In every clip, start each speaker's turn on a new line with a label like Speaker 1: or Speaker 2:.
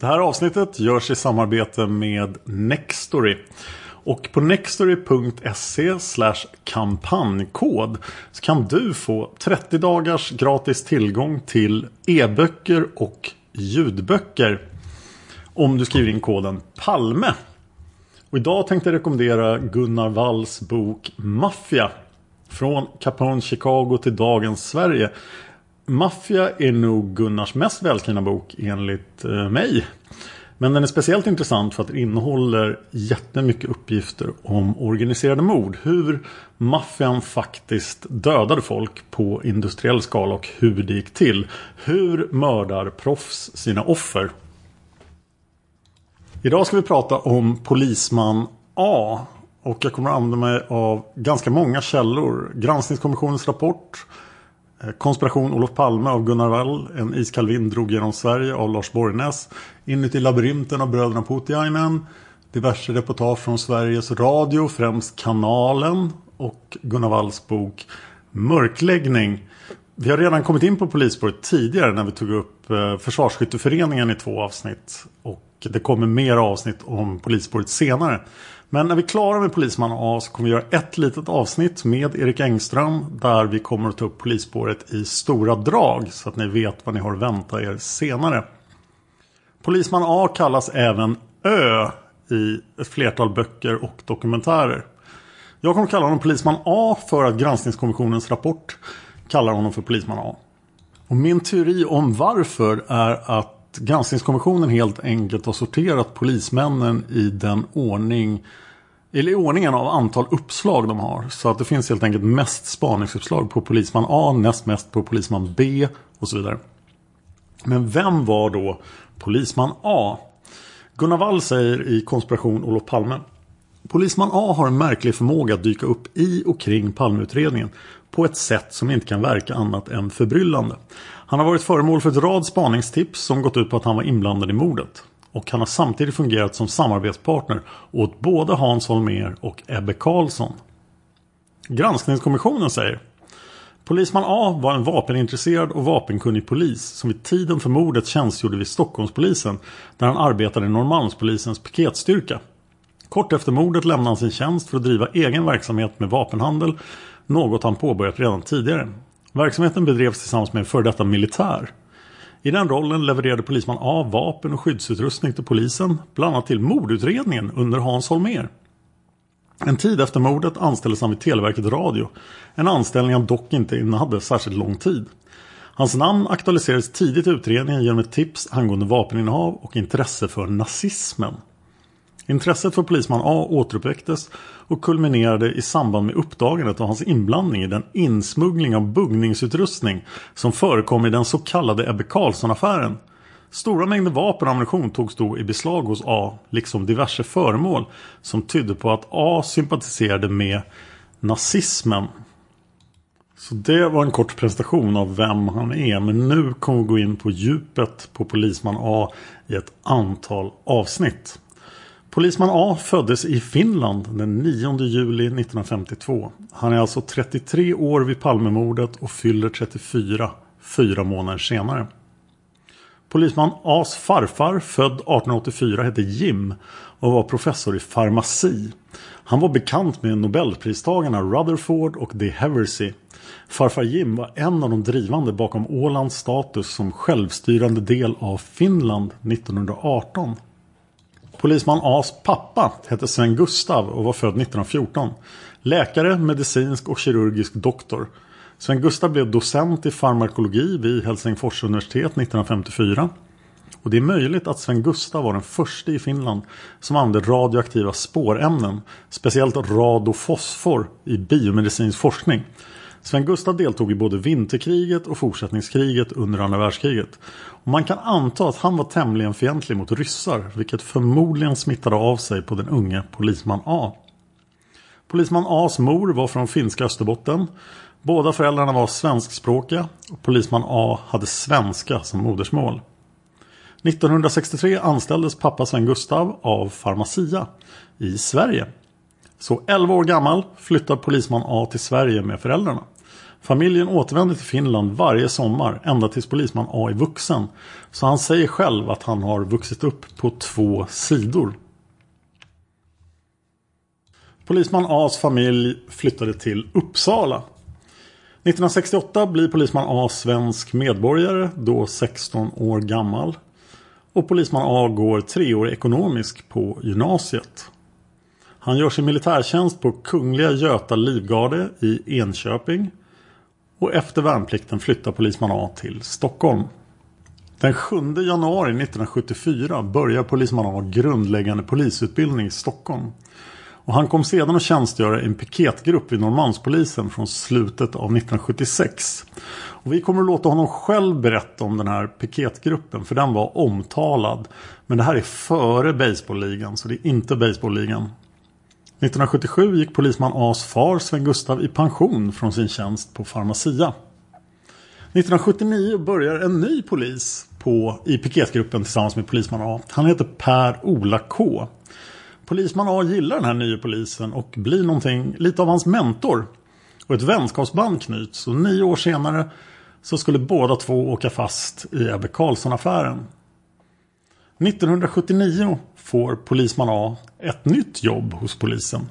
Speaker 1: Det här avsnittet görs i samarbete med Nextory. Och på nextory.se kampanjkod så kan du få 30 dagars gratis tillgång till e-böcker och ljudböcker. Om du skriver in koden PALME. Och idag tänkte jag rekommendera Gunnar Walls bok Mafia. Från Capone Chicago till dagens Sverige. Maffia är nog Gunnars mest välskrivna bok enligt eh, mig. Men den är speciellt intressant för att den innehåller jättemycket uppgifter om organiserade mord. Hur maffian faktiskt dödade folk på industriell skala och hur det gick till. Hur mördar proffs sina offer? Idag ska vi prata om polisman A. Och jag kommer att använda mig av ganska många källor. Granskningskommissionens rapport. Eh, konspiration Olof Palme av Gunnar Wall. En iskall vind drog genom Sverige av Lars Borgnäs. Inuti labyrinten av bröderna Putiainen. Diverse reportage från Sveriges Radio, främst Kanalen. Och Gunnar Walls bok Mörkläggning. Vi har redan kommit in på polisspåret tidigare när vi tog upp eh, Försvarsskytteföreningen i två avsnitt. Och det kommer mer avsnitt om polisspåret senare. Men när vi är klara med Polisman A så kommer vi göra ett litet avsnitt med Erik Engström. Där vi kommer att ta upp polisspåret i stora drag. Så att ni vet vad ni har att vänta er senare. Polisman A kallas även Ö i ett flertal böcker och dokumentärer. Jag kommer kalla honom Polisman A för att granskningskommissionens rapport kallar honom för Polisman A. Och min teori om varför är att granskningskommissionen helt enkelt har sorterat polismännen i den ordning eller i ordningen av antal uppslag de har. Så att det finns helt enkelt mest spaningsuppslag på polisman A, näst mest på polisman B och så vidare. Men vem var då polisman A? Gunnar Wall säger i Konspiration Olof Palme. Polisman A har en märklig förmåga att dyka upp i och kring Palmeutredningen på ett sätt som inte kan verka annat än förbryllande. Han har varit föremål för ett rad spaningstips som gått ut på att han var inblandad i mordet. Och han har samtidigt fungerat som samarbetspartner åt både Hans Holmér och Ebbe Karlsson. Granskningskommissionen säger Polisman A var en vapenintresserad och vapenkunnig polis som vid tiden för mordet tjänstgjorde vid Stockholmspolisen där han arbetade i Norrmalmspolisens piketstyrka. Kort efter mordet lämnade han sin tjänst för att driva egen verksamhet med vapenhandel, något han påbörjat redan tidigare. Verksamheten bedrevs tillsammans med en före detta militär. I den rollen levererade polisman A vapen och skyddsutrustning till polisen, bland annat till mordutredningen under Hans Holmér. En tid efter mordet anställdes han vid Televerket Radio, en anställning han dock inte innehade särskilt lång tid. Hans namn aktualiserades tidigt i utredningen genom ett tips angående vapeninnehav och intresse för nazismen. Intresset för polisman A återuppväcktes och kulminerade i samband med uppdagandet av hans inblandning i den insmuggling av buggningsutrustning som förekom i den så kallade Ebbe Carlsson-affären. Stora mängder vapen och ammunition togs då i beslag hos A, liksom diverse föremål som tydde på att A sympatiserade med nazismen. Så det var en kort presentation av vem han är. Men nu kommer vi gå in på djupet på polisman A i ett antal avsnitt. Polisman A föddes i Finland den 9 juli 1952. Han är alltså 33 år vid Palmemordet och fyller 34 fyra månader senare. Polisman A's farfar, född 1884, hette Jim och var professor i farmaci. Han var bekant med nobelpristagarna Rutherford och De Heversey. Farfar Jim var en av de drivande bakom Ålands status som självstyrande del av Finland 1918. Polisman A's pappa hette Sven Gustav och var född 1914. Läkare, medicinsk och kirurgisk doktor. Sven Gustav blev docent i farmakologi vid Helsingfors universitet 1954. Och det är möjligt att Sven Gustav var den första i Finland som använde radioaktiva spårämnen, speciellt radofosfor i biomedicinsk forskning. Sven Gustav deltog i både vinterkriget och fortsättningskriget under andra världskriget. Och man kan anta att han var tämligen fientlig mot ryssar, vilket förmodligen smittade av sig på den unge polisman A. Polisman A's mor var från finska Österbotten. Båda föräldrarna var svenskspråkiga och polisman A hade svenska som modersmål. 1963 anställdes pappa Sven Gustav av Pharmacia i Sverige. Så 11 år gammal flyttar polisman A till Sverige med föräldrarna. Familjen återvänder till Finland varje sommar ända tills polisman A är vuxen. Så han säger själv att han har vuxit upp på två sidor. Polisman A's familj flyttade till Uppsala. 1968 blir polisman A svensk medborgare, då 16 år gammal. Och polisman A går treårig ekonomisk på gymnasiet. Han gör sin militärtjänst på Kungliga Göta Livgarde i Enköping. Och efter värnplikten flyttar polisman A till Stockholm. Den 7 januari 1974 börjar polisman A grundläggande polisutbildning i Stockholm. Och han kom sedan att tjänstgöra i en piketgrupp vid Norrmalmspolisen från slutet av 1976. Och vi kommer att låta honom själv berätta om den här piketgruppen för den var omtalad. Men det här är före baseballligan så det är inte baseballligan. 1977 gick polisman A's far Sven Gustav i pension från sin tjänst på Pharmacia. 1979 börjar en ny polis på, i piketgruppen tillsammans med polisman A. Han heter Per-Ola K. Polisman A gillar den här nya polisen och blir någonting lite av hans mentor. Och ett vänskapsband knyts och nio år senare så skulle båda två åka fast i Ebbe Carlsson-affären. 1979 får polisman A ett nytt jobb hos polisen.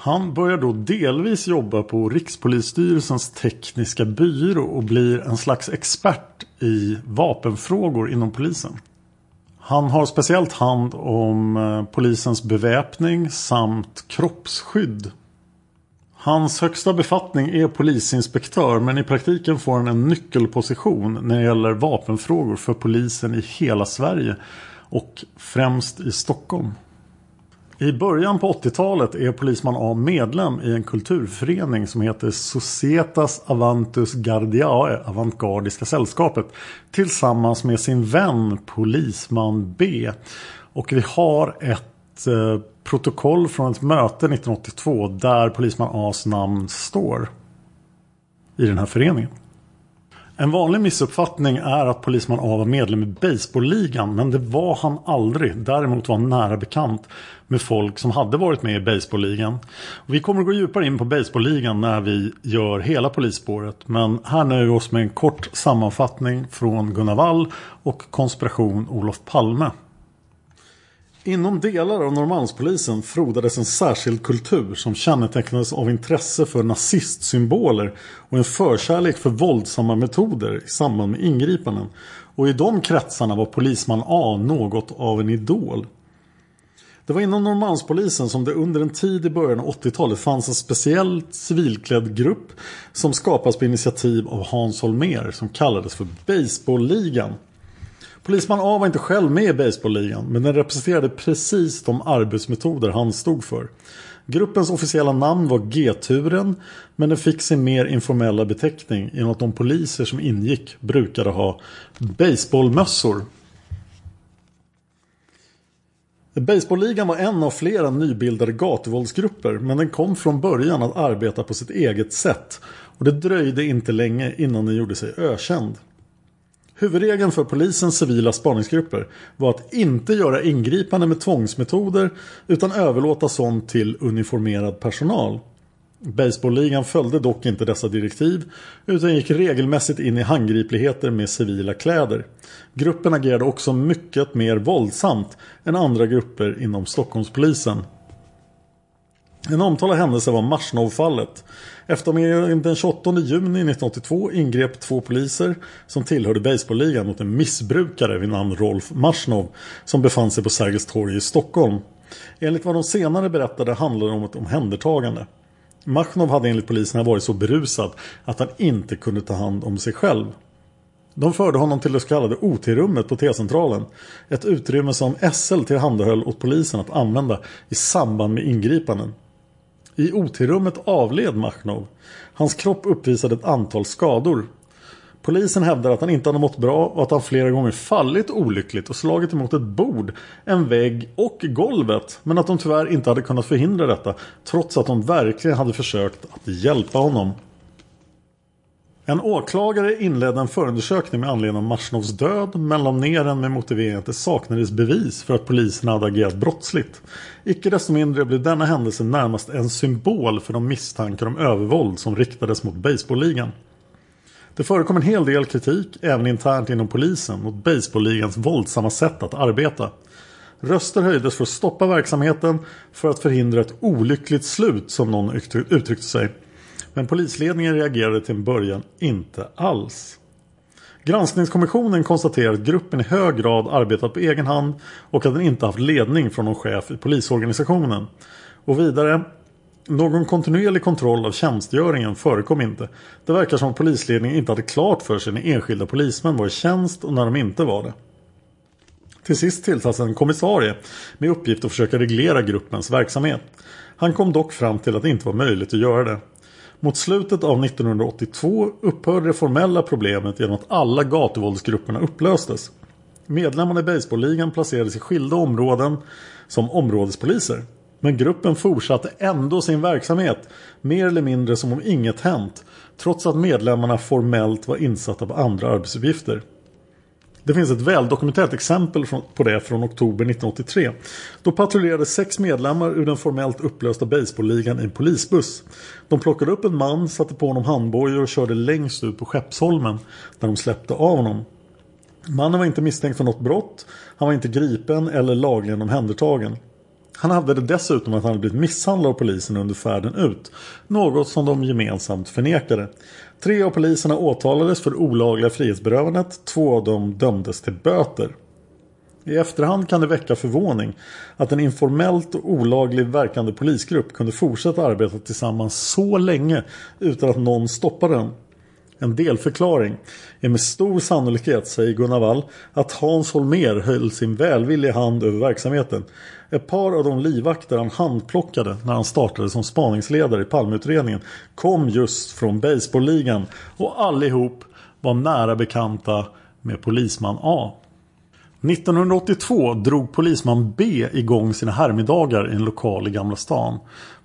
Speaker 1: Han börjar då delvis jobba på Rikspolisstyrelsens tekniska byrå och blir en slags expert i vapenfrågor inom polisen. Han har speciellt hand om eh, polisens beväpning samt kroppsskydd. Hans högsta befattning är polisinspektör men i praktiken får han en nyckelposition när det gäller vapenfrågor för polisen i hela Sverige och främst i Stockholm. I början på 80-talet är polisman A medlem i en kulturförening som heter Societas Avantus Gardiae, Avantgardiska sällskapet, tillsammans med sin vän polisman B. Och vi har ett eh, protokoll från ett möte 1982 där polisman A's namn står i den här föreningen. En vanlig missuppfattning är att polisman A var medlem i baseballligan men det var han aldrig. Däremot var han nära bekant med folk som hade varit med i baseballligan. Vi kommer att gå djupare in på baseballligan när vi gör hela polisspåret men här nöjer vi oss med en kort sammanfattning från Gunnar Wall och konspiration Olof Palme. Inom delar av Norrmalmspolisen frodades en särskild kultur som kännetecknades av intresse för nazistsymboler och en förkärlek för våldsamma metoder i samband med ingripanden. Och i de kretsarna var polisman A något av en idol. Det var inom Norrmalmspolisen som det under en tid i början av 80-talet fanns en speciell civilklädd grupp som skapades på initiativ av Hans Holmér som kallades för Baseballligan. Polisman A var inte själv med i Baseballligan men den representerade precis de arbetsmetoder han stod för. Gruppens officiella namn var G-turen men den fick sin mer informella beteckning genom att de poliser som ingick brukade ha baseballmössor. Baseballligan var en av flera nybildade gatuvåldsgrupper men den kom från början att arbeta på sitt eget sätt och det dröjde inte länge innan den gjorde sig ökänd. Huvudregeln för polisens civila spaningsgrupper var att inte göra ingripande med tvångsmetoder utan överlåta sånt till uniformerad personal. Baseballligan följde dock inte dessa direktiv utan gick regelmässigt in i handgripligheter med civila kläder. Gruppen agerade också mycket mer våldsamt än andra grupper inom Stockholmspolisen. En omtalad händelse var Marsnovfallet. Eftermiddagen den 28 juni 1982 ingrep två poliser som tillhörde Baseballligan mot en missbrukare vid namn Rolf Marsnov som befann sig på Sergels torg i Stockholm. Enligt vad de senare berättade handlade det om ett omhändertagande. Machnov hade enligt poliserna varit så berusad att han inte kunde ta hand om sig själv. De förde honom till det så kallade OT-rummet på T-centralen. Ett utrymme som SL tillhandahöll åt polisen att använda i samband med ingripanden. I OT-rummet avled Machnov. Hans kropp uppvisade ett antal skador. Polisen hävdar att han inte hade mått bra och att han flera gånger fallit olyckligt och slagit emot ett bord, en vägg och golvet. Men att de tyvärr inte hade kunnat förhindra detta trots att de verkligen hade försökt att hjälpa honom. En åklagare inledde en förundersökning med anledning av Marsnovs död men la ner den med motiveringen att det saknades bevis för att polisen hade agerat brottsligt. Icke desto mindre blev denna händelse närmast en symbol för de misstankar om övervåld som riktades mot baseballligan. Det förekom en hel del kritik även internt inom polisen mot baseballligans våldsamma sätt att arbeta. Röster höjdes för att stoppa verksamheten för att förhindra ett olyckligt slut som någon uttryckte sig. Men polisledningen reagerade till en början inte alls. Granskningskommissionen konstaterar att gruppen i hög grad arbetat på egen hand och att den inte haft ledning från någon chef i polisorganisationen. Och vidare, någon kontinuerlig kontroll av tjänstgöringen förekom inte. Det verkar som att polisledningen inte hade klart för sig när enskilda polismän var i tjänst och när de inte var det. Till sist tillsattes en kommissarie med uppgift att försöka reglera gruppens verksamhet. Han kom dock fram till att det inte var möjligt att göra det. Mot slutet av 1982 upphörde det formella problemet genom att alla gatuvåldsgrupperna upplöstes. Medlemmarna i baseballligan placerades i skilda områden som områdespoliser. Men gruppen fortsatte ändå sin verksamhet mer eller mindre som om inget hänt trots att medlemmarna formellt var insatta på andra arbetsuppgifter. Det finns ett väldokumenterat exempel på det från oktober 1983. Då patrullerade sex medlemmar ur den formellt upplösta baseballligan i en polisbuss. De plockade upp en man, satte på honom handbojor och körde längst ut på Skeppsholmen där de släppte av honom. Mannen var inte misstänkt för något brott. Han var inte gripen eller lagligen omhändertagen. Han hävdade dessutom att han hade blivit misshandlad av polisen under färden ut. Något som de gemensamt förnekade. Tre av poliserna åtalades för olagliga frihetsberövandet. Två av dem dömdes till böter. I efterhand kan det väcka förvåning att en informellt och olagligt verkande polisgrupp kunde fortsätta arbeta tillsammans så länge utan att någon stoppade den. En delförklaring är med stor sannolikhet, säger Gunnar Wall, att Hans Holmer höll sin välvilliga hand över verksamheten. Ett par av de livvakter han handplockade när han startade som spaningsledare i Palmeutredningen kom just från Baseballligan och allihop var nära bekanta med polisman A. 1982 drog polisman B igång sina herrmiddagar i en lokal i Gamla stan.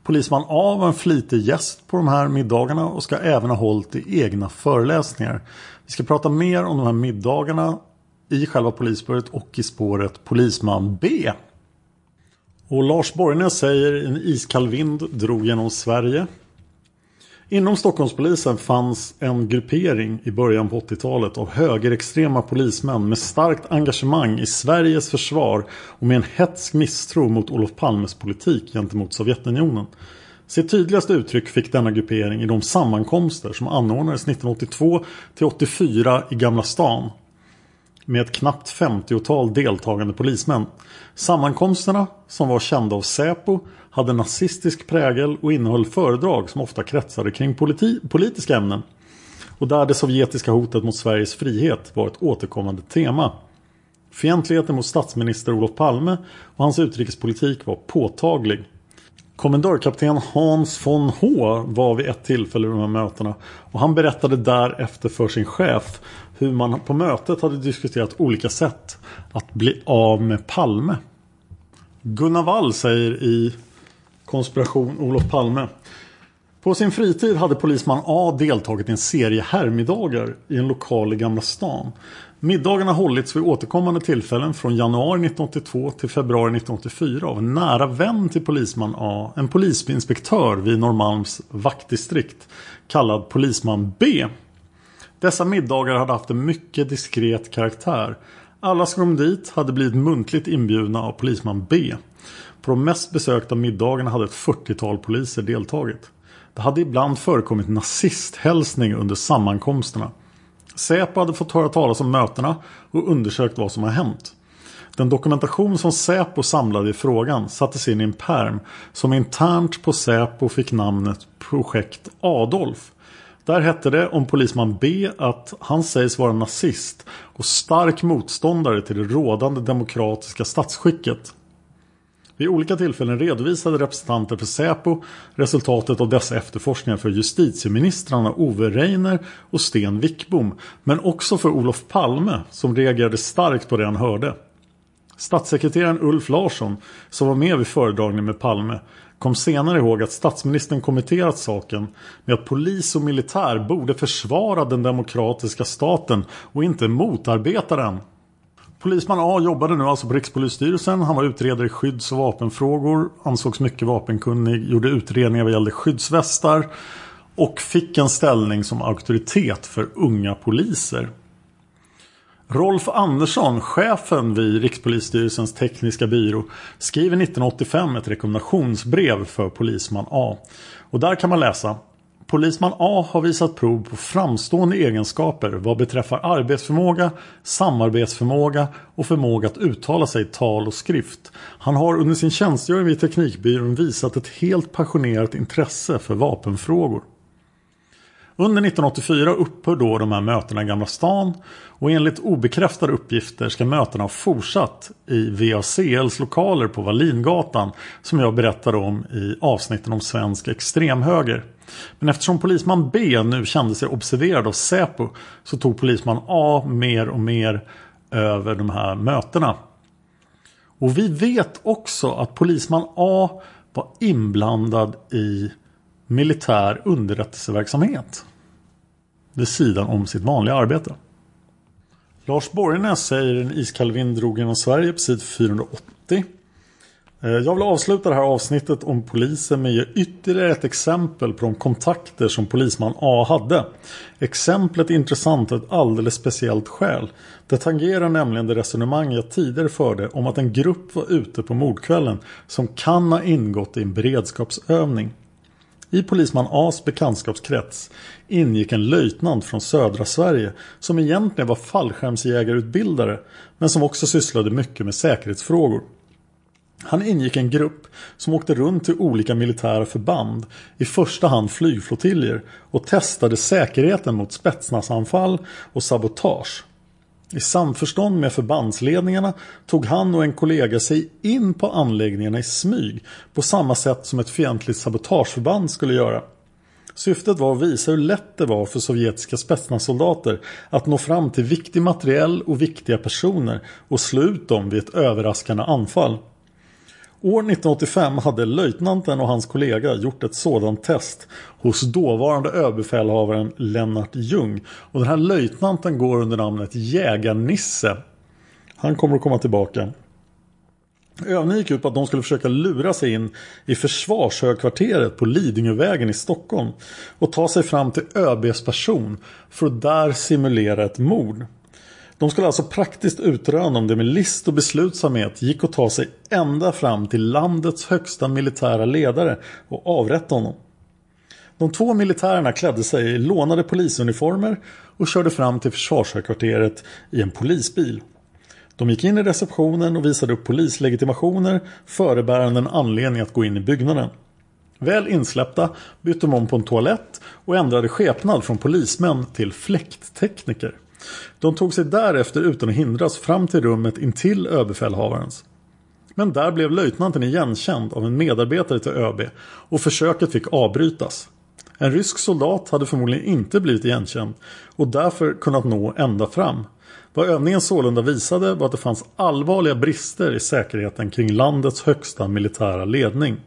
Speaker 1: Polisman A var en flitig gäst på de här middagarna och ska även ha hållit i egna föreläsningar. Vi ska prata mer om de här middagarna i själva polisspåret och i spåret Polisman B. Och Lars Borgnäs säger en iskall vind drog genom Sverige. Inom Stockholmspolisen fanns en gruppering i början på 80-talet av högerextrema polismän med starkt engagemang i Sveriges försvar och med en hetsk misstro mot Olof Palmes politik gentemot Sovjetunionen. Sitt tydligaste uttryck fick denna gruppering i de sammankomster som anordnades 1982 till 84 i Gamla stan med ett knappt 50-tal deltagande polismän. Sammankomsterna, som var kända av Säpo, hade nazistisk prägel och innehöll föredrag som ofta kretsade kring politi politiska ämnen. Och där det sovjetiska hotet mot Sveriges frihet var ett återkommande tema. Fientligheten mot statsminister Olof Palme och hans utrikespolitik var påtaglig. Kommendörkapten Hans von H var vid ett tillfälle i de här mötena och han berättade därefter för sin chef hur man på mötet hade diskuterat olika sätt att bli av med Palme. Gunnar Wall säger i Konspiration Olof Palme på sin fritid hade polisman A deltagit i en serie herrmiddagar i en lokal i Gamla stan. Middagarna hållits vid återkommande tillfällen från januari 1982 till februari 1984 av en nära vän till polisman A, en polisinspektör vid Norrmalms vaktdistrikt kallad polisman B. Dessa middagar hade haft en mycket diskret karaktär. Alla som kom dit hade blivit muntligt inbjudna av polisman B. På de mest besökta middagarna hade ett 40-tal poliser deltagit. Det hade ibland förekommit nazisthälsning under sammankomsterna. Säpo hade fått höra talas om mötena och undersökt vad som har hänt. Den dokumentation som Säpo samlade i frågan sattes in i en perm som internt på Säpo fick namnet Projekt Adolf. Där hette det om polisman B att han sägs vara nazist och stark motståndare till det rådande demokratiska statsskicket. Vid olika tillfällen redovisade representanter för Säpo resultatet av dessa efterforskningar för justitieministrarna Ove Reiner och Sten Wickbom men också för Olof Palme som reagerade starkt på det han hörde. Statssekreteraren Ulf Larsson som var med vid föredragningen med Palme kom senare ihåg att statsministern kommenterat saken med att polis och militär borde försvara den demokratiska staten och inte motarbeta den. Polisman A jobbade nu alltså på Rikspolisstyrelsen. Han var utredare i skydds och vapenfrågor. Ansågs mycket vapenkunnig. Gjorde utredningar vad gällde skyddsvästar. Och fick en ställning som auktoritet för unga poliser. Rolf Andersson, chefen vid Rikspolisstyrelsens tekniska byrå, skriver 1985 ett rekommendationsbrev för polisman A. Och där kan man läsa Polisman A har visat prov på framstående egenskaper vad beträffar arbetsförmåga, samarbetsförmåga och förmåga att uttala sig i tal och skrift. Han har under sin tjänstgöring vid Teknikbyrån visat ett helt passionerat intresse för vapenfrågor. Under 1984 upphör då de här mötena i Gamla stan och enligt obekräftade uppgifter ska mötena ha fortsatt i VACLs lokaler på Wallingatan som jag berättade om i avsnitten om svensk extremhöger. Men eftersom polisman B nu kände sig observerad av Säpo så tog polisman A mer och mer över de här mötena. Och vi vet också att polisman A var inblandad i militär underrättelseverksamhet. Vid sidan om sitt vanliga arbete. Lars Borgnäs säger en iskall vind drog genom Sverige på sid 480. Eh, jag vill avsluta det här avsnittet om polisen med att ge ytterligare ett exempel på de kontakter som polisman A hade. Exemplet är intressant av ett alldeles speciellt skäl. Det tangerar nämligen det resonemang jag tidigare förde om att en grupp var ute på mordkvällen som kan ha ingått i en beredskapsövning. I polisman A's bekantskapskrets ingick en löjtnant från södra Sverige som egentligen var fallskärmsjägarutbildare men som också sysslade mycket med säkerhetsfrågor. Han ingick en grupp som åkte runt till olika militära förband, i första hand flygflottiljer, och testade säkerheten mot spetsnasanfall och sabotage. I samförstånd med förbandsledningarna tog han och en kollega sig in på anläggningarna i smyg på samma sätt som ett fientligt sabotageförband skulle göra. Syftet var att visa hur lätt det var för sovjetiska spetsnazsoldater att nå fram till viktig materiell och viktiga personer och slå ut dem vid ett överraskande anfall. År 1985 hade löjtnanten och hans kollega gjort ett sådant test hos dåvarande överbefälhavaren Lennart Ljung. Och den här löjtnanten går under namnet Jägarnisse. Han kommer att komma tillbaka. Övningen gick ut på att de skulle försöka lura sig in i försvarshögkvarteret på Lidingövägen i Stockholm och ta sig fram till ÖBs person för att där simulera ett mord. De skulle alltså praktiskt utröna om det med list och beslutsamhet gick att ta sig ända fram till landets högsta militära ledare och avrätta honom. De två militärerna klädde sig i lånade polisuniformer och körde fram till försvarshögkvarteret i en polisbil. De gick in i receptionen och visade upp polislegitimationer förebärande en anledning att gå in i byggnaden. Väl insläppta bytte de om på en toalett och ändrade skepnad från polismän till fläkttekniker. De tog sig därefter utan att hindras fram till rummet intill överbefälhavarens. Men där blev löjtnanten igenkänd av en medarbetare till ÖB och försöket fick avbrytas. En rysk soldat hade förmodligen inte blivit igenkänd och därför kunnat nå ända fram. Vad övningen sålunda visade var att det fanns allvarliga brister i säkerheten kring landets högsta militära ledning.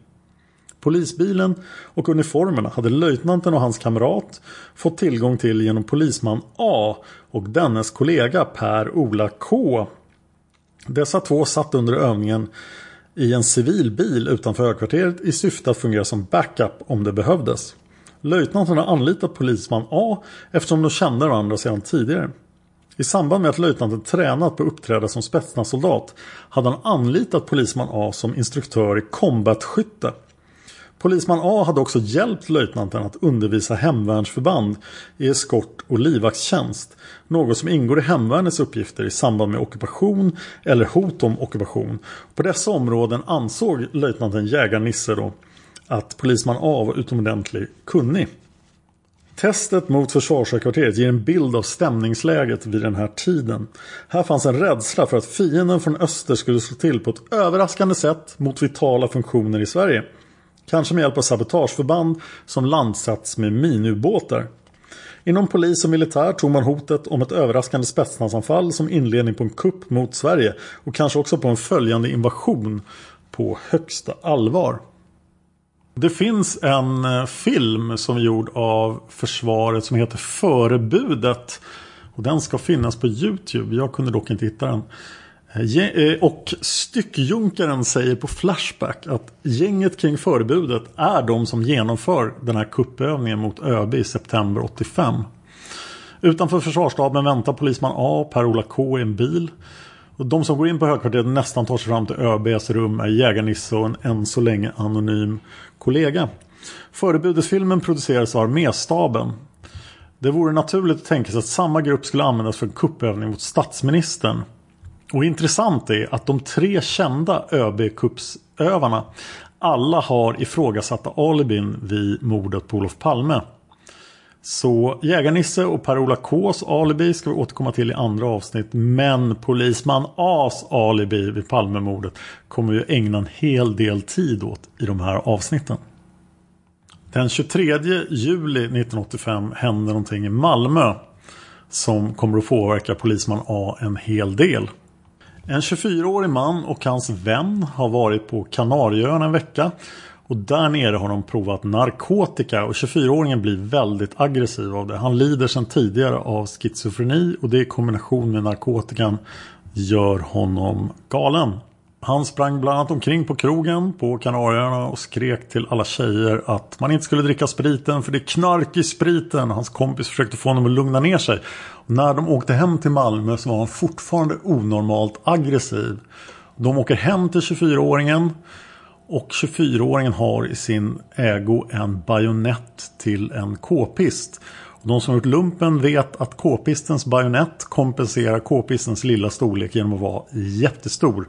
Speaker 1: Polisbilen och uniformerna hade löjtnanten och hans kamrat fått tillgång till genom polisman A och dennes kollega Per-Ola K. Dessa två satt under övningen i en civil bil utanför högkvarteret i syfte att fungera som backup om det behövdes. Löjtnanten har anlitat polisman A eftersom de kände varandra sedan tidigare. I samband med att löjtnanten tränat på att uppträda som spetsnazsoldat hade han anlitat polisman A som instruktör i combatskytte. Polisman A hade också hjälpt löjtnanten att undervisa hemvärnsförband i eskort och livvaktstjänst. Något som ingår i hemvärnets uppgifter i samband med ockupation eller hot om ockupation. På dessa områden ansåg löjtnanten Jägar-Nisse då att polisman A var utomordentligt kunnig. Testet mot försvarshögkvarteret ger en bild av stämningsläget vid den här tiden. Här fanns en rädsla för att fienden från öster skulle slå till på ett överraskande sätt mot vitala funktioner i Sverige. Kanske med hjälp av sabotageförband som landsatts med minubåtar. Inom polis och militär tog man hotet om ett överraskande spetsnazanfall som inledning på en kupp mot Sverige och kanske också på en följande invasion på högsta allvar. Det finns en eh, film som är gjord av försvaret som heter Förebudet. Och den ska finnas på Youtube. Jag kunde dock inte hitta den. Eh, och styckjunkaren säger på Flashback att gänget kring förbudet är de som genomför den här kuppövningen mot ÖB i september 85. Utanför försvarsstaben väntar polisman A Per-Ola K i en bil. Och de som går in på högkvarteret nästan tar sig fram till ÖBs rum är Jägarnisse och en än så länge anonym kollega. Förebudesfilmen producerades av arméstaben. Det vore naturligt att tänka sig att samma grupp skulle användas för en kuppövning mot statsministern. Och intressant är att de tre kända ÖB-kuppsövarna alla har ifrågasatta alibin vid mordet på Olof Palme. Så Jägarnisse och Per-Ola Ks alibi ska vi återkomma till i andra avsnitt. Men Polisman As alibi vid Palmemordet kommer vi ägna en hel del tid åt i de här avsnitten. Den 23 juli 1985 händer någonting i Malmö som kommer att påverka Polisman A en hel del. En 24-årig man och hans vän har varit på Kanarieöarna en vecka och där nere har de provat narkotika och 24-åringen blir väldigt aggressiv av det. Han lider sedan tidigare av schizofreni och det i kombination med narkotikan gör honom galen. Han sprang bland annat omkring på krogen på Kanarieöarna och skrek till alla tjejer att man inte skulle dricka spriten för det är knark i spriten. Hans kompis försökte få honom att lugna ner sig. Och när de åkte hem till Malmö så var han fortfarande onormalt aggressiv. De åker hem till 24-åringen och 24-åringen har i sin ägo en bajonett till en k-pist. De som har gjort lumpen vet att k-pistens bajonett kompenserar k-pistens lilla storlek genom att vara jättestor.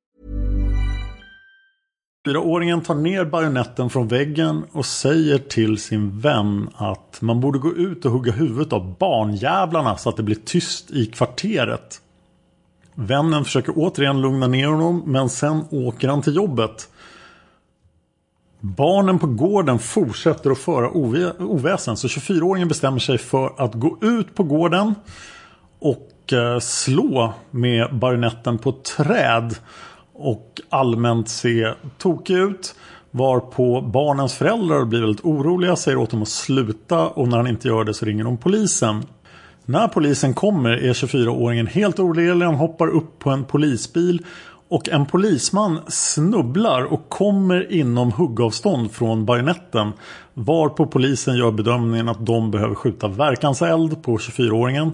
Speaker 1: Fyraåringen tar ner bajonetten från väggen och säger till sin vän att man borde gå ut och hugga huvudet av barnjävlarna så att det blir tyst i kvarteret. Vännen försöker återigen lugna ner honom men sen åker han till jobbet. Barnen på gården fortsätter att föra oväsen så 24-åringen bestämmer sig för att gå ut på gården och eh, slå med bajonetten på ett träd och allmänt se tokig ut. Varpå barnens föräldrar blir väldigt oroliga, säger åt dem att sluta och när han inte gör det så ringer de polisen. När polisen kommer är 24-åringen helt oredlig, han hoppar upp på en polisbil och en polisman snubblar och kommer inom huggavstånd från bajonetten. Varpå polisen gör bedömningen att de behöver skjuta verkanseld på 24-åringen.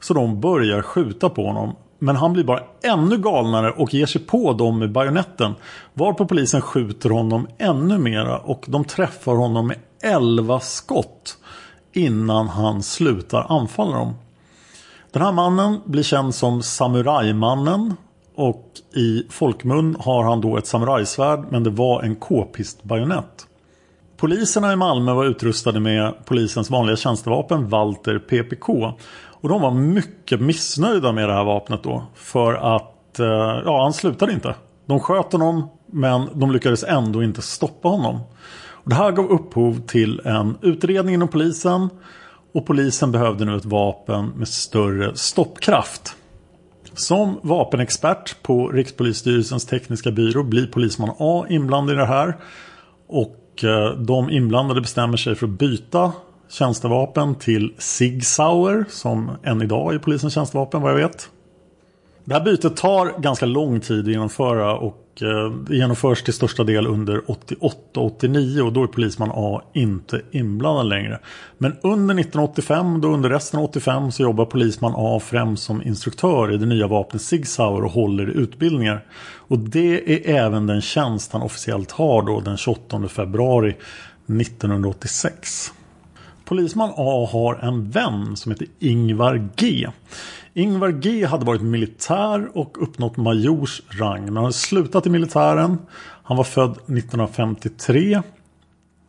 Speaker 1: Så de börjar skjuta på honom. Men han blir bara ännu galnare och ger sig på dem med bajonetten. Varpå polisen skjuter honom ännu mera och de träffar honom med 11 skott. Innan han slutar anfalla dem. Den här mannen blir känd som Samurajmannen. Och i folkmun har han då ett samurajsvärd men det var en k-pistbajonett. Poliserna i Malmö var utrustade med polisens vanliga tjänstevapen Walter PPK. Och de var mycket missnöjda med det här vapnet då. För att eh, ja, han slutade inte. De sköt honom men de lyckades ändå inte stoppa honom. Och det här gav upphov till en utredning inom polisen. Och polisen behövde nu ett vapen med större stoppkraft. Som vapenexpert på Rikspolisstyrelsens tekniska byrå blir polisman A inblandad i det här. Och eh, de inblandade bestämmer sig för att byta tjänstevapen till Sig Sauer som än idag är polisens tjänstevapen vad jag vet. Det här bytet tar ganska lång tid att genomföra och eh, det genomförs till största del under 88-89 och då är polisman A inte inblandad längre. Men under 1985, då under resten av 85 så jobbar polisman A främst som instruktör i det nya vapnet Sig Sauer och håller i utbildningar. Och det är även den tjänst han officiellt har då den 28 februari 1986. Polisman A har en vän som heter Ingvar G. Ingvar G hade varit militär och uppnått majors rang. Men han hade slutat i militären. Han var född 1953.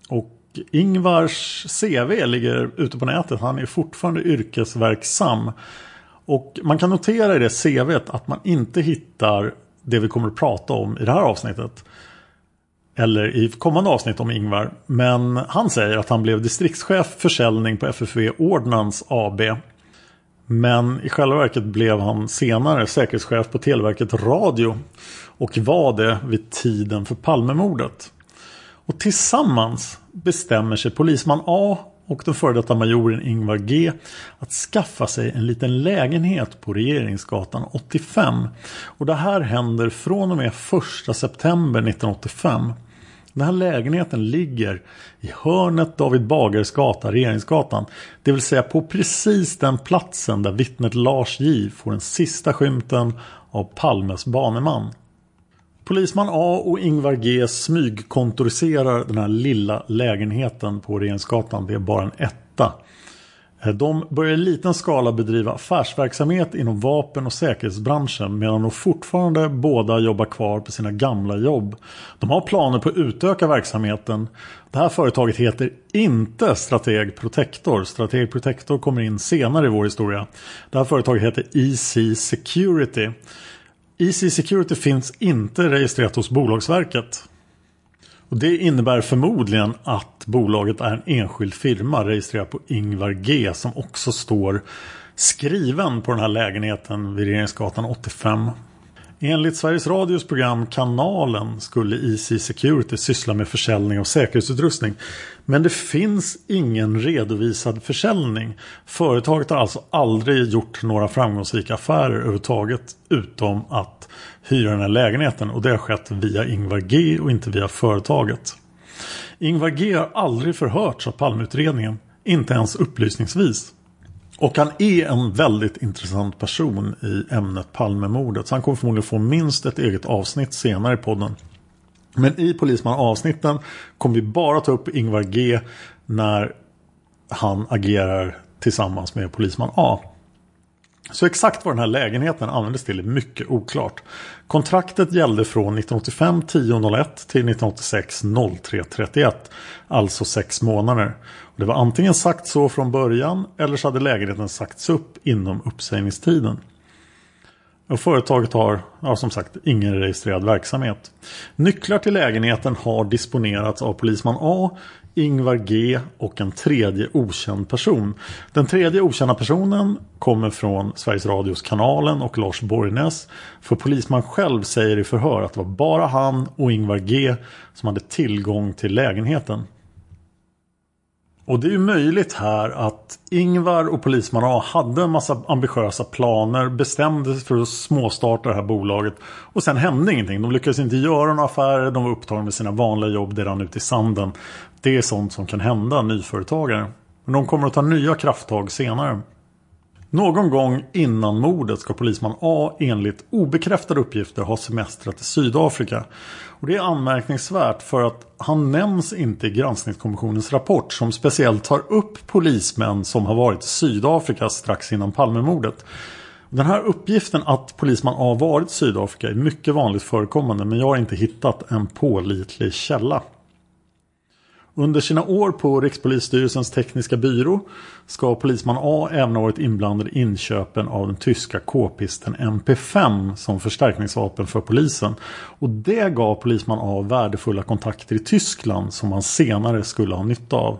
Speaker 1: Och Ingvars CV ligger ute på nätet. Han är fortfarande yrkesverksam. Och man kan notera i det CVt att man inte hittar det vi kommer att prata om i det här avsnittet eller i kommande avsnitt om Ingvar. Men han säger att han blev distriktschef försäljning på FFV Ordnance AB. Men i själva verket blev han senare säkerhetschef på Televerket Radio och var det vid tiden för Palmemordet. Och tillsammans bestämmer sig polisman A och den före detta majoren Ingvar G att skaffa sig en liten lägenhet på Regeringsgatan 85. Och det här händer från och med 1 september 1985. Den här lägenheten ligger i hörnet David Bagares gata, Regeringsgatan. Det vill säga på precis den platsen där vittnet Lars J får den sista skymten av Palmes baneman. Polisman A och Ingvar G smygkontoriserar den här lilla lägenheten på Regeringsgatan. Det är bara en etta. Eh, de börjar i liten skala bedriva affärsverksamhet inom vapen och säkerhetsbranschen medan de fortfarande båda jobbar kvar på sina gamla jobb. De har planer på att utöka verksamheten. Det här företaget heter inte Strateg Protector. Strateg Protector kommer in senare i vår historia. Det här företaget heter EC Security. EC Security finns inte registrerat hos Bolagsverket. Och det innebär förmodligen att bolaget är en enskild firma registrerad på Ingvar G som också står skriven på den här lägenheten vid Regeringsgatan 85. Enligt Sveriges Radios program Kanalen skulle EC Security syssla med försäljning av säkerhetsutrustning. Men det finns ingen redovisad försäljning. Företaget har alltså aldrig gjort några framgångsrika affärer överhuvudtaget utom att hyra den här lägenheten och det har skett via Ingvar G och inte via företaget. Ingvar G har aldrig förhörts av Palmeutredningen, inte ens upplysningsvis. Och han är en väldigt intressant person i ämnet Palmemordet. Så han kommer förmodligen få minst ett eget avsnitt senare i podden. Men i Polisman avsnitten kommer vi bara ta upp Ingvar G när han agerar tillsammans med Polisman A. Så exakt vad den här lägenheten användes till är mycket oklart. Kontraktet gällde från 1985 10.01 till 1986 03.31. Alltså sex månader. Det var antingen sagt så från början eller så hade lägenheten sagts upp inom uppsägningstiden. Och företaget har ja, som sagt ingen registrerad verksamhet. Nycklar till lägenheten har disponerats av polisman A, Ingvar G och en tredje okänd person. Den tredje okända personen kommer från Sveriges Radios Kanalen och Lars Borgnäs. För polisman själv säger i förhör att det var bara han och Ingvar G som hade tillgång till lägenheten. Och det är ju möjligt här att Ingvar och Polisman A hade en massa ambitiösa planer, bestämde sig för att småstarta det här bolaget och sen hände ingenting. De lyckades inte göra några affärer, de var upptagna med sina vanliga jobb, det rann ut i sanden. Det är sånt som kan hända nyföretagare. Men de kommer att ta nya krafttag senare. Någon gång innan mordet ska polisman A enligt obekräftade uppgifter ha semestrat i Sydafrika. Och det är anmärkningsvärt för att han nämns inte i granskningskommissionens rapport som speciellt tar upp polismän som har varit i Sydafrika strax innan Palmemordet. Den här uppgiften att polisman A varit i Sydafrika är mycket vanligt förekommande men jag har inte hittat en pålitlig källa. Under sina år på Rikspolisstyrelsens tekniska byrå ska polisman A även ha varit inblandad i inköpen av den tyska k-pisten MP5 som förstärkningsvapen för polisen. Och det gav polisman A värdefulla kontakter i Tyskland som han senare skulle ha nytta av.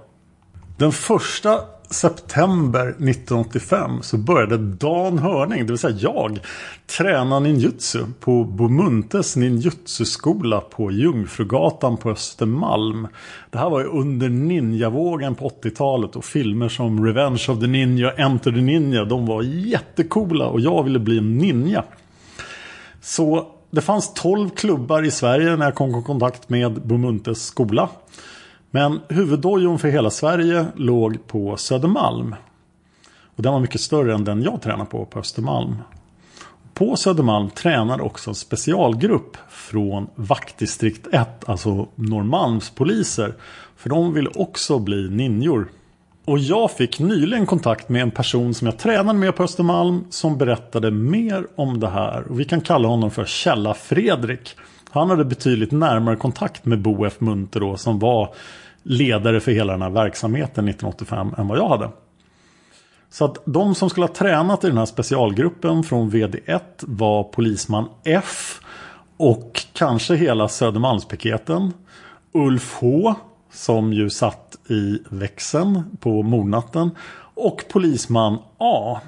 Speaker 1: Den första september 1985 så började Dan Hörning, det vill säga jag, träna ninjutsu på Bomuntes ninjutsu-skola på Jungfrugatan på Östermalm. Det här var ju under ninjavågen på 80-talet och filmer som Revenge of the Ninja, Enter the Ninja, de var jättekola och jag ville bli en ninja. Så det fanns 12 klubbar i Sverige när jag kom i kontakt med Bomuntes skola. Men huvuddojon för hela Sverige låg på Södermalm. Och den var mycket större än den jag tränar på på Östermalm. På Södermalm tränade också en specialgrupp från vaktdistrikt 1, alltså Norrmalmspoliser. För de vill också bli ninjor. Och jag fick nyligen kontakt med en person som jag tränade med på Östermalm som berättade mer om det här. Och vi kan kalla honom för Källa Fredrik. Han hade betydligt närmare kontakt med Bo F Munter då, som var ledare för hela den här verksamheten 1985 än vad jag hade. Så att de som skulle ha tränat i den här specialgruppen från VD1 var polisman F och kanske hela Södermalmspiketen. Ulf H som ju satt i växeln på mordnatten och polisman A.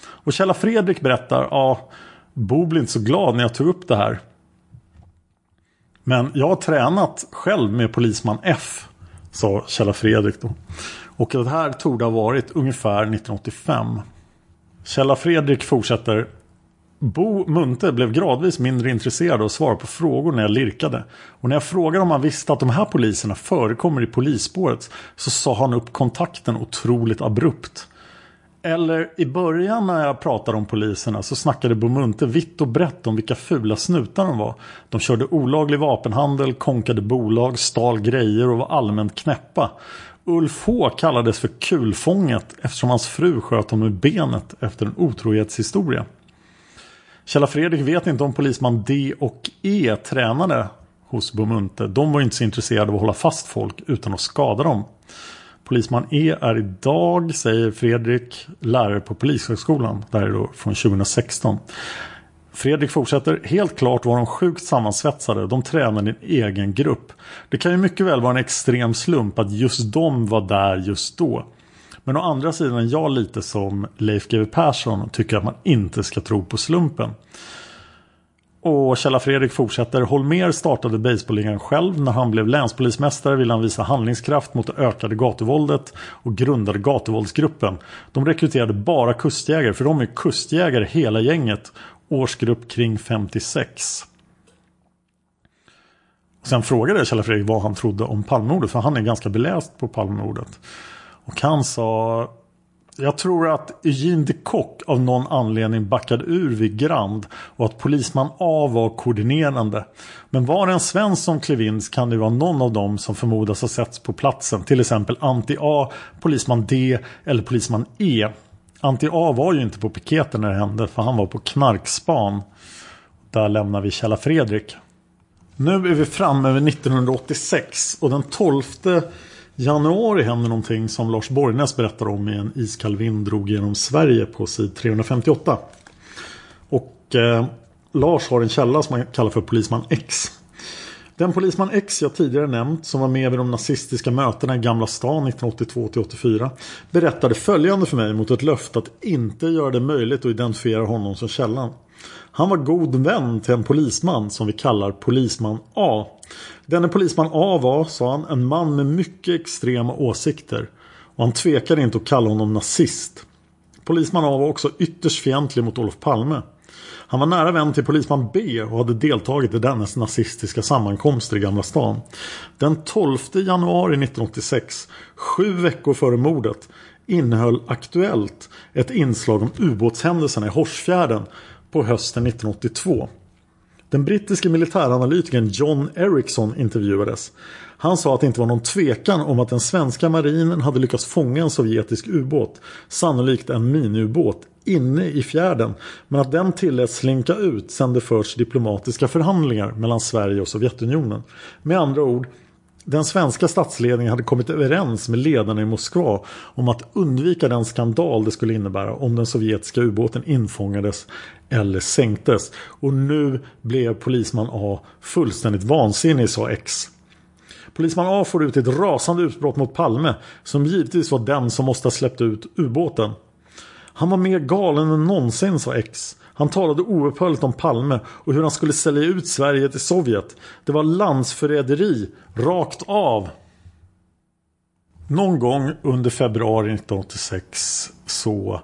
Speaker 1: Och Källa Fredrik berättar, ja, Bo blir inte så glad när jag tog upp det här. Men jag har tränat själv med polisman F sa Kjell Fredrik då. Och det här tog ha varit ungefär 1985. Kjell Fredrik fortsätter. Bo Munte blev gradvis mindre intresserad av att svara på frågor när jag lirkade. Och när jag frågade om han visste att de här poliserna förekommer i polisspåret så sa han upp kontakten otroligt abrupt. Eller i början när jag pratade om poliserna så snackade Bomunte vitt och brett om vilka fula snutar de var. De körde olaglig vapenhandel, konkade bolag, stal grejer och var allmänt knäppa. Ulf H kallades för kulfånget eftersom hans fru sköt honom i benet efter en otrohetshistoria. Kjella Fredrik vet inte om polisman D och E tränade hos Bomunte. De var inte så intresserade av att hålla fast folk utan att skada dem. Polisman E är idag, säger Fredrik, lärare på Polishögskolan. Det här är då från 2016. Fredrik fortsätter. Helt klart var de sjukt sammansvetsade. De tränade i en egen grupp. Det kan ju mycket väl vara en extrem slump att just de var där just då. Men å andra sidan är jag lite som Leif GW Persson och tycker att man inte ska tro på slumpen. Och Kjella Fredrik fortsätter. Holmer startade baseballligan själv. När han blev länspolismästare ville han visa handlingskraft mot det ökade gatuvåldet och grundade gatuvåldsgruppen. De rekryterade bara kustjägare för de är kustjägare hela gänget. Årsgrupp kring 56. Sen frågade Kjell Fredrik vad han trodde om Palmemordet för han är ganska beläst på Palmemordet. Och han sa jag tror att Eugene de Kock av någon anledning backade ur vid Grand och att polisman A var koordinerande. Men var det en svensk som klev in kan det vara någon av dem som förmodas ha setts på platsen. Till exempel Anti A, polisman D eller polisman E. Anti A var ju inte på piketen när det hände för han var på knarkspan. Där lämnar vi Källa Fredrik. Nu är vi framme vid 1986 och den 12 januari händer någonting som Lars Borgnäs berättar om i en iskall vind drog genom Sverige på sid 358. Och eh, Lars har en källa som han kallar för Polisman X. Den polisman X jag tidigare nämnt som var med vid de nazistiska mötena i Gamla stan 1982-84 berättade följande för mig mot ett löfte att inte göra det möjligt att identifiera honom som källan. Han var god vän till en polisman som vi kallar polisman A. Denne polisman A var, sa han, en man med mycket extrema åsikter. Och han tvekade inte att kalla honom nazist. Polisman A var också ytterst fientlig mot Olof Palme. Han var nära vän till polisman B och hade deltagit i dennes nazistiska sammankomster i Gamla stan. Den 12 januari 1986, sju veckor före mordet, innehöll Aktuellt ett inslag om ubåtshändelserna i Horsfjärden på hösten 1982. Den brittiske militäranalytikern John Ericsson intervjuades. Han sa att det inte var någon tvekan om att den svenska marinen hade lyckats fånga en sovjetisk ubåt, sannolikt en miniubåt, inne i fjärden. Men att den tilläts slinka ut sedan det förts diplomatiska förhandlingar mellan Sverige och Sovjetunionen. Med andra ord, den svenska statsledningen hade kommit överens med ledarna i Moskva om att undvika den skandal det skulle innebära om den sovjetiska ubåten infångades eller sänktes. Och nu blev polisman A fullständigt vansinnig, sa X. Polisman A får ut ett rasande utbrott mot Palme som givetvis var den som måste ha släppt ut ubåten. Han var mer galen än någonsin, sa X. Han talade oupphörligt om Palme och hur han skulle sälja ut Sverige till Sovjet. Det var landsförräderi, rakt av. Någon gång under februari 1986 så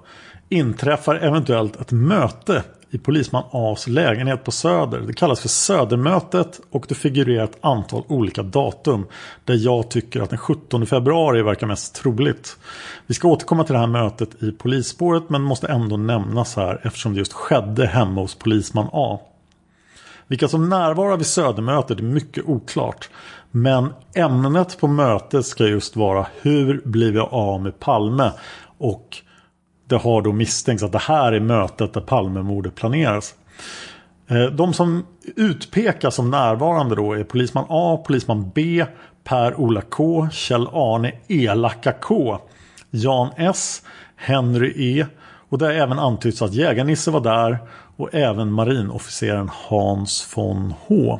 Speaker 1: inträffar eventuellt ett möte i polisman A's lägenhet på Söder. Det kallas för Södermötet och det figurerar ett antal olika datum. Där jag tycker att den 17 februari verkar mest troligt. Vi ska återkomma till det här mötet i polisspåret men måste ändå nämnas här eftersom det just skedde hemma hos polisman A. Vilka som närvarar vid Södermötet är mycket oklart. Men ämnet på mötet ska just vara hur blir vi av med Palme? Och det har då misstänkts att det här är mötet där Palmemordet planeras. Eh, de som utpekas som närvarande då är polisman A, polisman B, Per-Ola K, Kjell-Arne Elaka K, Jan S, Henry E och det har även antytts att Jägarnisse var där och även marinofficeren Hans von H.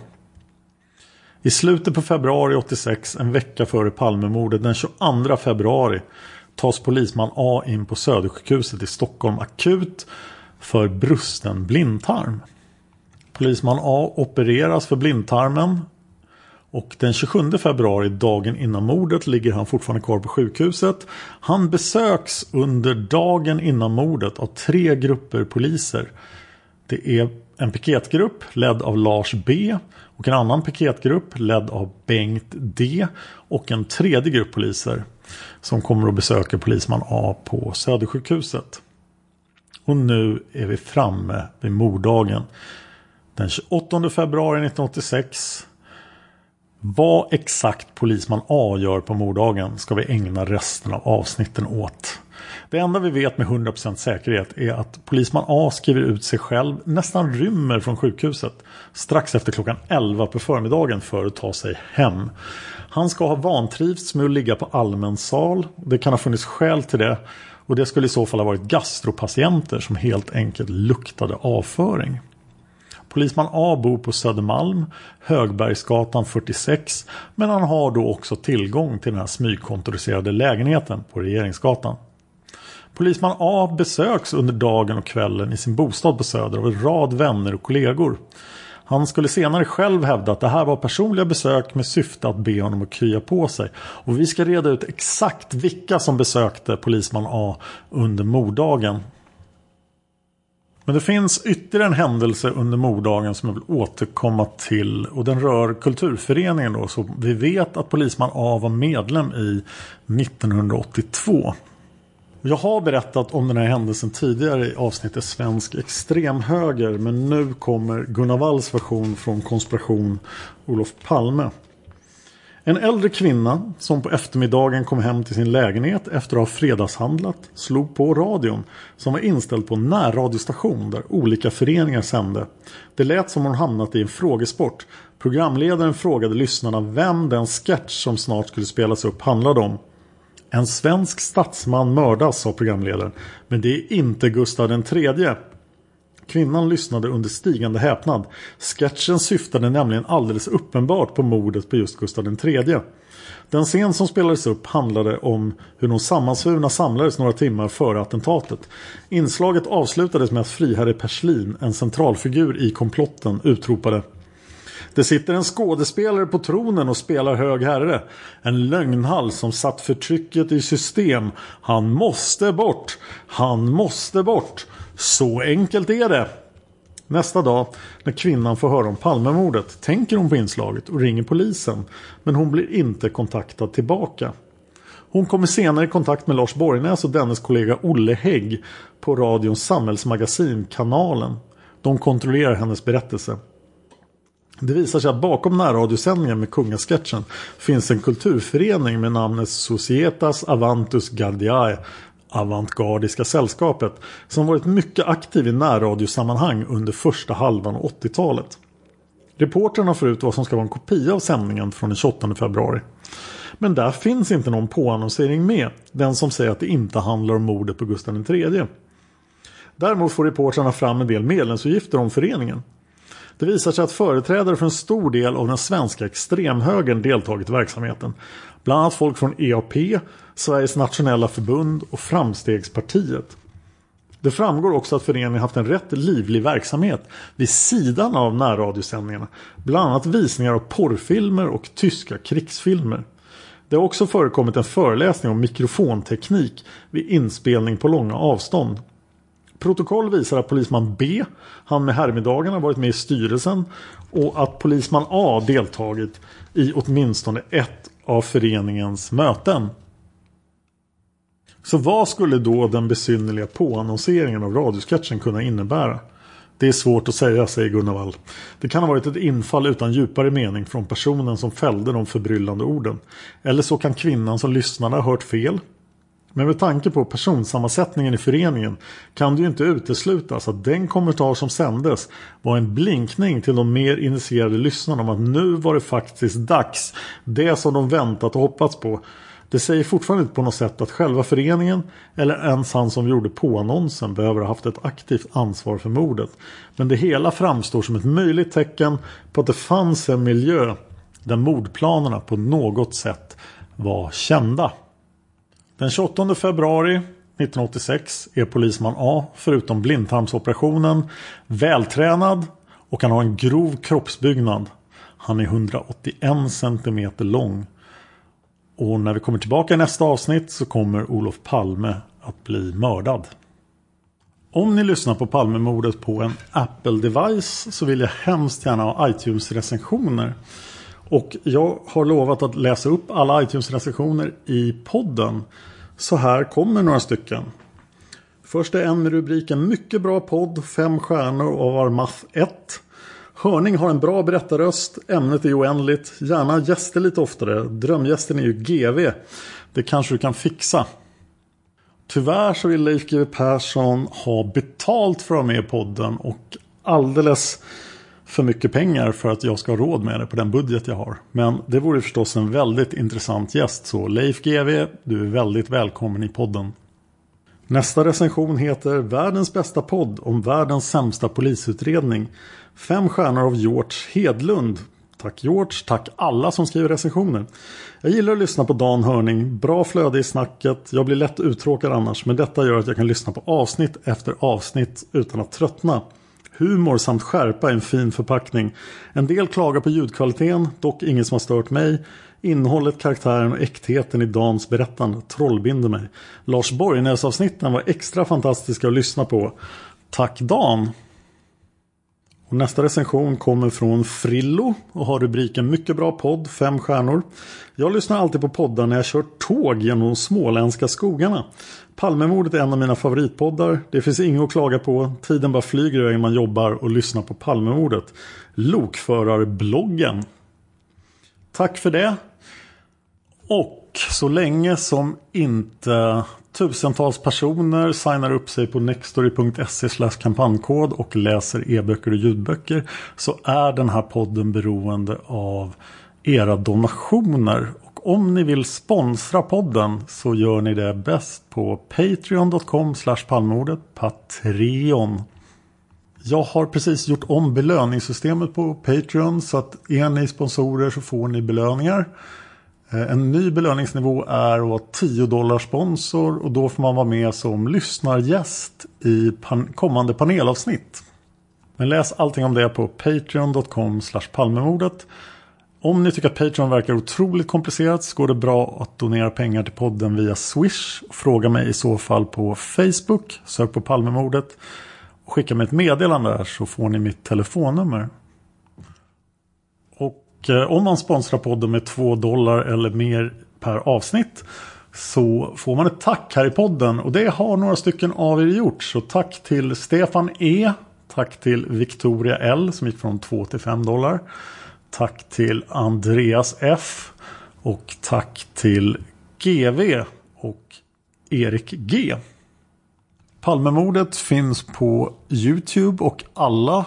Speaker 1: I slutet på februari 86, en vecka före Palmemordet den 22 februari tas polisman A in på Södersjukhuset i Stockholm akut för brusten blindtarm. Polisman A opereras för blindtarmen och den 27 februari, dagen innan mordet, ligger han fortfarande kvar på sjukhuset. Han besöks under dagen innan mordet av tre grupper poliser. Det är en piketgrupp ledd av Lars B och en annan piketgrupp ledd av Bengt D och en tredje grupp poliser som kommer att besöka polisman A på Södersjukhuset. Och nu är vi framme vid morddagen. Den 28 februari 1986. Vad exakt polisman A gör på morddagen ska vi ägna resten av avsnitten åt. Det enda vi vet med 100% säkerhet är att polisman A skriver ut sig själv, nästan rymmer från sjukhuset strax efter klockan 11 på förmiddagen för att ta sig hem. Han ska ha vantrivts med att ligga på allmän sal. Det kan ha funnits skäl till det och det skulle i så fall ha varit gastropatienter som helt enkelt luktade avföring. Polisman A bor på Södermalm, Högbergsgatan 46 men han har då också tillgång till den här smygkontoriserade lägenheten på Regeringsgatan. Polisman A besöks under dagen och kvällen i sin bostad på Söder av en rad vänner och kollegor. Han skulle senare själv hävda att det här var personliga besök med syfte att be honom att krya på sig. Och vi ska reda ut exakt vilka som besökte polisman A under morddagen. Men det finns ytterligare en händelse under morddagen som jag vill återkomma till och den rör kulturföreningen då. Så vi vet att polisman A var medlem i 1982. Jag har berättat om den här händelsen tidigare i avsnittet Svensk extremhöger men nu kommer Gunnar Walls version från konspiration Olof Palme. En äldre kvinna som på eftermiddagen kom hem till sin lägenhet efter att ha fredagshandlat slog på radion som var inställd på en närradiostation där olika föreningar sände. Det lät som hon hamnat i en frågesport. Programledaren frågade lyssnarna vem den sketch som snart skulle spelas upp handlade om. En svensk statsman mördas, sa programledaren. Men det är inte Gustav III. Kvinnan lyssnade under stigande häpnad. Sketchen syftade nämligen alldeles uppenbart på mordet på just Gustav III. Den scen som spelades upp handlade om hur de sammansvurna samlades några timmar före attentatet. Inslaget avslutades med att friherre Perslin, en centralfigur i komplotten, utropade det sitter en skådespelare på tronen och spelar hög herre. En lögnhals som satt förtrycket i system. Han måste bort. Han måste bort. Så enkelt är det. Nästa dag när kvinnan får höra om Palmemordet tänker hon på inslaget och ringer polisen. Men hon blir inte kontaktad tillbaka. Hon kommer senare i kontakt med Lars Borgnäs och dennes kollega Olle Hägg på radions samhällsmagasin Kanalen. De kontrollerar hennes berättelse. Det visar sig att bakom närradiosändningen med kungasketchen finns en kulturförening med namnet Societas Avantus Gardiae Avantgardiska sällskapet som varit mycket aktiv i närradiosammanhang under första halvan av 80-talet. Reportrarna får ut vad som ska vara en kopia av sändningen från den 28 februari. Men där finns inte någon påannonsering med. Den som säger att det inte handlar om mordet på Gustav III. Däremot får reportrarna fram en del medlemsuppgifter om föreningen. Det visar sig att företrädare för en stor del av den svenska extremhögern deltagit i verksamheten. Bland annat folk från EAP, Sveriges nationella förbund och Framstegspartiet. Det framgår också att föreningen haft en rätt livlig verksamhet vid sidan av närradiosändningarna. Bland annat visningar av porrfilmer och tyska krigsfilmer. Det har också förekommit en föreläsning om mikrofonteknik vid inspelning på långa avstånd. Protokoll visar att polisman B, han med härmiddagarna varit med i styrelsen och att polisman A deltagit i åtminstone ett av föreningens möten. Så vad skulle då den besynnerliga påannonseringen av radiosketchen kunna innebära? Det är svårt att säga, säger Gunnar Wall. Det kan ha varit ett infall utan djupare mening från personen som fällde de förbryllande orden. Eller så kan kvinnan som lyssnade ha hört fel men med tanke på personsammansättningen i föreningen kan det ju inte uteslutas att den kommentar som sändes var en blinkning till de mer initierade lyssnarna om att nu var det faktiskt dags. Det som de väntat och hoppats på. Det säger fortfarande inte på något sätt att själva föreningen eller ens han som gjorde påannonsen behöver ha haft ett aktivt ansvar för mordet. Men det hela framstår som ett möjligt tecken på att det fanns en miljö där mordplanerna på något sätt var kända. Den 28 februari 1986 är polisman A, förutom blindtarmsoperationen, vältränad och han har en grov kroppsbyggnad. Han är 181 cm lång. Och när vi kommer tillbaka i nästa avsnitt så kommer Olof Palme att bli mördad. Om ni lyssnar på Palmemordet på en Apple-device så vill jag hemskt gärna ha iTunes-recensioner. Och jag har lovat att läsa upp alla iTunes-recensioner i podden. Så här kommer några stycken. Först är en med rubriken Mycket bra podd, fem stjärnor och Armath 1. Hörning har en bra berättarröst, ämnet är oändligt, gärna gäster lite oftare. Drömgästen är ju GV. Det kanske du kan fixa. Tyvärr så vill Leif GW Persson ha betalt för att vara med i podden och alldeles för mycket pengar för att jag ska ha råd med det på den budget jag har. Men det vore förstås en väldigt intressant gäst så Leif GW, du är väldigt välkommen i podden. Nästa recension heter Världens bästa podd om världens sämsta polisutredning. Fem stjärnor av George Hedlund. Tack George, tack alla som skriver recensioner. Jag gillar att lyssna på Dan Hörning, bra flöde i snacket, jag blir lätt uttråkad annars men detta gör att jag kan lyssna på avsnitt efter avsnitt utan att tröttna. Humor samt skärpa i en fin förpackning. En del klagar på ljudkvaliteten, dock inget som har stört mig. Innehållet, karaktären och äktheten i Dans berättande trollbinder mig. Lars Borgnäs-avsnitten var extra fantastiska att lyssna på. Tack Dan! Och nästa recension kommer från Frillo och har rubriken Mycket bra podd, fem stjärnor. Jag lyssnar alltid på poddar när jag kör tåg genom de småländska skogarna. Palmemordet är en av mina favoritpoddar. Det finns inget att klaga på. Tiden bara flyger iväg när man jobbar och lyssnar på Palmemordet. Lokförarbloggen. Tack för det. Och så länge som inte tusentals personer signar upp sig på nextory.se kampankod och läser e-böcker och ljudböcker så är den här podden beroende av era donationer. Och om ni vill sponsra podden så gör ni det bäst på patreon.com palmordet Patreon. Jag har precis gjort om belöningssystemet på Patreon så att är ni sponsorer så får ni belöningar. Eh, en ny belöningsnivå är att vara 10 dollar sponsor och då får man vara med som lyssnargäst i pan kommande panelavsnitt. Men läs allting om det på patreon.com palmemordet. Om ni tycker att Patreon verkar otroligt komplicerat så går det bra att donera pengar till podden via Swish. Fråga mig i så fall på Facebook, sök på Palmemordet. Och skicka mig ett meddelande där så får ni mitt telefonnummer. Och eh, om man sponsrar podden med 2 dollar eller mer per avsnitt så får man ett tack här i podden och det har några stycken av er gjort. Så tack till Stefan E. Tack till Victoria L som gick från 2 till 5 dollar. Tack till Andreas F. Och tack till GV och Erik G. Palmemordet finns på Youtube och alla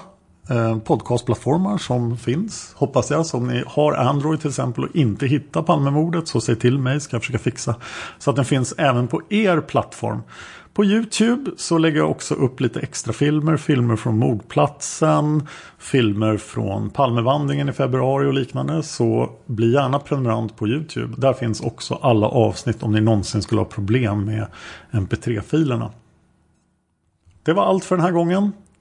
Speaker 1: Eh, podcastplattformar som finns. Hoppas jag. Så om ni har Android till exempel och inte hittar Palmemordet så säg till mig ska jag försöka fixa. Så att den finns även på er plattform. På Youtube så lägger jag också upp lite extra filmer. Filmer från mordplatsen. Filmer från Palmevandringen i februari och liknande. Så bli gärna prenumerant på Youtube. Där finns också alla avsnitt om ni någonsin skulle ha problem med mp3-filerna. Det var allt för den här gången.